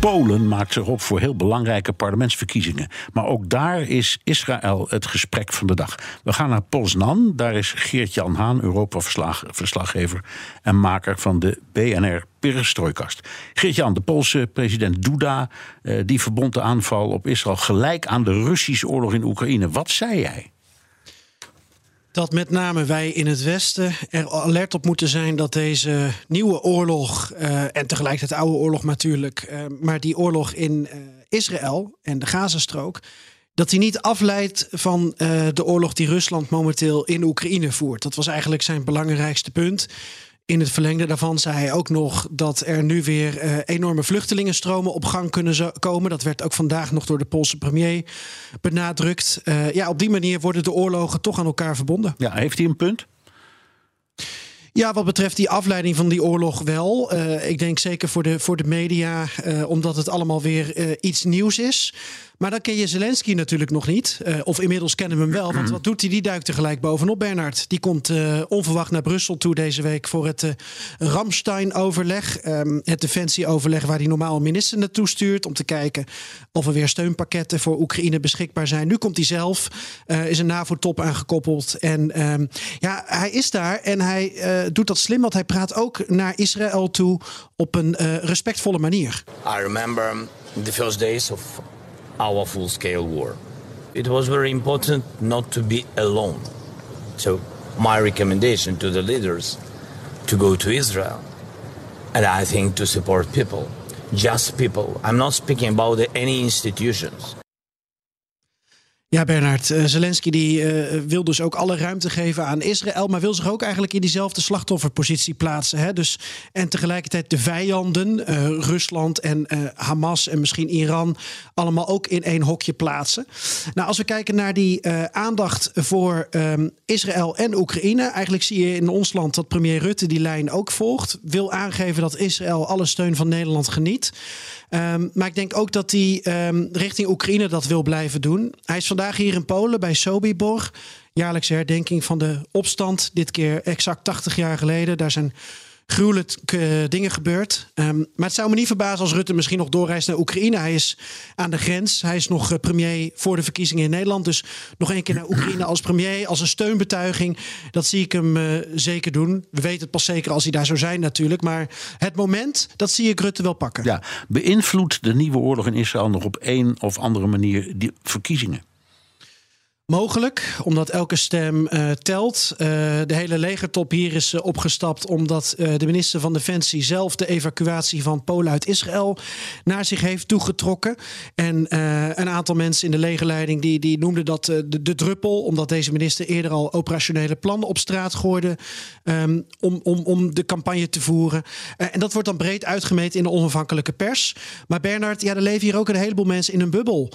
Polen maakt zich op voor heel belangrijke parlementsverkiezingen. Maar ook daar is Israël het gesprek van de dag. We gaan naar Poznan. Daar is Geert-Jan Haan, Europa-verslaggever en maker van de BNR Perestrojkast. Geert-Jan, de Poolse president Duda, eh, die verbond de aanval op Israël gelijk aan de Russische oorlog in Oekraïne. Wat zei jij? Dat met name wij in het Westen er alert op moeten zijn dat deze nieuwe oorlog, uh, en tegelijkertijd oude oorlog natuurlijk, uh, maar die oorlog in uh, Israël en de Gazastrook, dat die niet afleidt van de oorlog die Rusland momenteel in Oekraïne voert. Dat was eigenlijk zijn belangrijkste punt. In het verlengde daarvan zei hij ook nog dat er nu weer uh, enorme vluchtelingenstromen op gang kunnen komen. Dat werd ook vandaag nog door de Poolse premier benadrukt. Uh, ja, op die manier worden de oorlogen toch aan elkaar verbonden. Ja, heeft hij een punt? Ja, wat betreft die afleiding van die oorlog wel. Uh, ik denk zeker voor de, voor de media, omdat het allemaal weer iets nieuws is. Maar dan ken je Zelensky natuurlijk nog niet. Of inmiddels kennen we hem wel. Want wat doet hij? Die duikt er gelijk bovenop, Bernard. Die komt onverwacht naar Brussel toe deze week voor het Ramstein-overleg. Um, het defensieoverleg waar hij normaal een minister naartoe stuurt. Om te kijken of er weer steunpakketten voor Oekraïne beschikbaar zijn. Nu komt hij zelf, is een NAVO-top aangekoppeld. En um, ja, hij is daar en hij doet dat slim. Want hij praat ook naar Israël toe op een respectvolle manier. I remember the first days of our full scale war. It was very important not to be alone. So, my recommendation to the leaders to go to Israel and I think to support people, just people. I'm not speaking about any institutions. Ja, Bernard, uh, Zelensky die, uh, wil dus ook alle ruimte geven aan Israël, maar wil zich ook eigenlijk in diezelfde slachtofferpositie plaatsen. Hè? Dus, en tegelijkertijd de vijanden, uh, Rusland en Hamas en misschien Iran, allemaal ook in één hokje plaatsen. Nou, als we kijken naar die aandacht voor um, Israël en Oekraïne, eigenlijk zie je in ons land dat premier Rutte die lijn ook volgt, wil aangeven dat Israël alle steun van Nederland geniet. Um, maar ik denk ook dat hij um, richting Oekraïne dat wil blijven doen. Hij is vandaag hier in Polen bij Sobibor. Jaarlijkse herdenking van de opstand. Dit keer exact 80 jaar geleden. Daar zijn gruwelijke dingen gebeurd. Um, maar het zou me niet verbazen als Rutte misschien nog doorreist naar Oekraïne. Hij is aan de grens. Hij is nog uh, premier voor de verkiezingen in Nederland. Dus nog één keer naar Oekraïne als premier, als een steunbetuiging. Dat zie ik hem uh, zeker doen. We weten het pas zeker als hij daar zou zijn natuurlijk. Maar het moment, dat zie ik Rutte wel pakken. Ja, beïnvloedt de nieuwe oorlog in Israël nog op een of andere manier die verkiezingen? Mogelijk, omdat elke stem uh, telt. Uh, de hele legertop hier is uh, opgestapt omdat de minister van Defensie zelf de evacuatie van Polen uit Israël naar zich heeft toegetrokken. En een aantal mensen in de legerleiding die, die noemden dat de, de, druppel, omdat deze minister eerder al operationele plannen op straat gooide um, om, om, om de campagne te voeren. en dat wordt dan breed uitgemeten in de onafhankelijke pers. Maar Bernard, ja, er leven hier ook een heleboel mensen in een bubbel.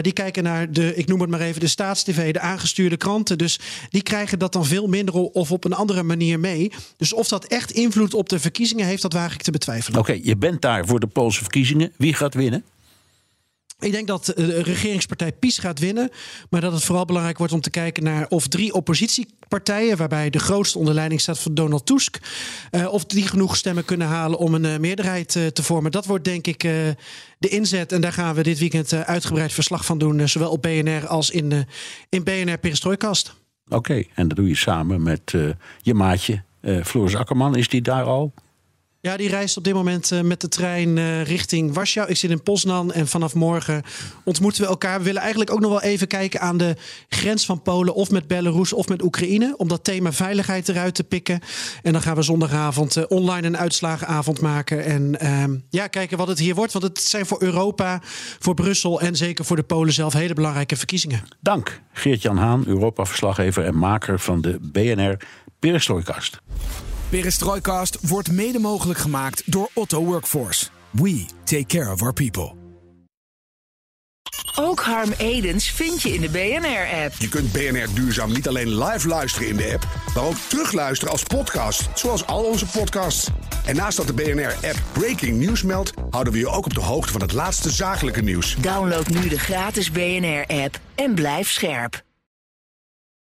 die kijken naar de, ik noem het maar even, de staatstv de aangestuurde kranten. Dus die krijgen dat dan veel minder of op een andere manier mee. Dus of dat echt invloed op de verkiezingen heeft, dat waag ik te betwijfelen. Oké, je bent daar voor de Poolse verkiezingen. Wie gaat winnen? Ik denk dat de regeringspartij PiS gaat winnen. Maar dat het vooral belangrijk wordt om te kijken naar of drie oppositiepartijen, waarbij de grootste onder leiding staat van Donald Tusk, uh, of die genoeg stemmen kunnen halen om een uh, meerderheid te vormen. Dat wordt denk ik de inzet. En daar gaan we dit weekend uitgebreid verslag van doen, zowel op BNR als in, in BNR Perestrooikast. Oké, en dat doe je samen met je maatje Floris Akkerman. Is die daar al? Ja, die reist op dit moment uh, met de trein uh, richting Warschau. Ik zit in Poznan en vanaf morgen ontmoeten we elkaar. We willen eigenlijk ook nog wel even kijken aan de grens van Polen... of met Belarus of met Oekraïne... om dat thema veiligheid eruit te pikken. En dan gaan we zondagavond uh, online een uitslagenavond maken. En ehm, ja, kijken wat het hier wordt. Want het zijn voor Europa, voor Brussel... en zeker voor de Polen zelf hele belangrijke verkiezingen. Dank, Geert-Jan Haan, Europa-verslaggever... en maker van de BNR Perestrooikast. Perestroikast wordt mede mogelijk gemaakt door Otto Workforce. We take care of our people. Ook Harm Edens vind je in de BNR-app. Je kunt BNR Duurzaam niet alleen live luisteren in de app, maar ook terugluisteren als podcast, zoals al onze podcasts. En naast dat de BNR-app Breaking News meldt, houden we je ook op de hoogte van het laatste zakelijke nieuws. Download nu de gratis BNR-app en blijf scherp.